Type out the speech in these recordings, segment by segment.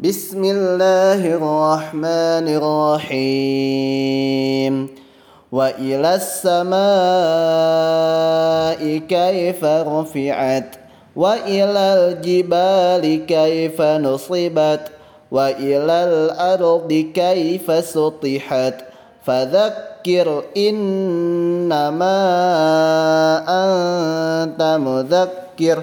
بسم الله الرحمن الرحيم. وإلى السماء كيف رفعت وإلى الجبال كيف نصبت وإلى الأرض كيف سطحت. فذكر إنما أنت مذكر.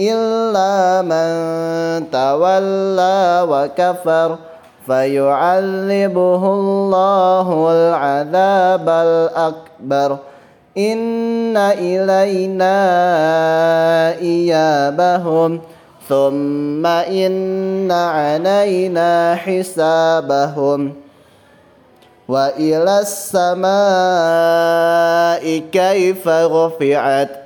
إلا من تولى وكفر فيعذبه الله العذاب الأكبر. إن إلينا إيابهم. ثم إن علينا حسابهم. وإلى السماء كيف رفعت؟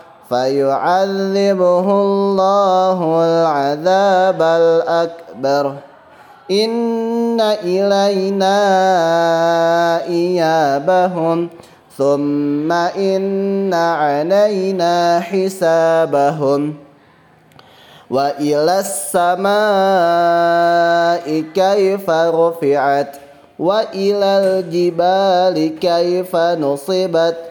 فيعذبه الله العذاب الأكبر. إن إلينا إيابهم. ثم إن علينا حسابهم. وإلى السماء كيف رفعت. وإلى الجبال كيف نصبت.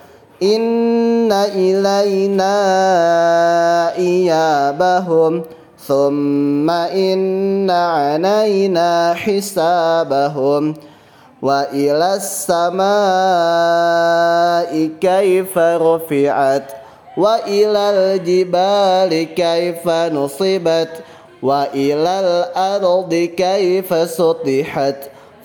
إن إلينا إيابهم ثم إن علينا حسابهم وإلى السماء كيف رفعت وإلى الجبال كيف نصبت وإلى الأرض كيف سطحت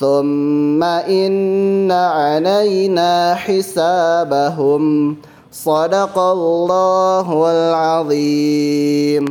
ثم إن علينا حسابهم صدق الله العظيم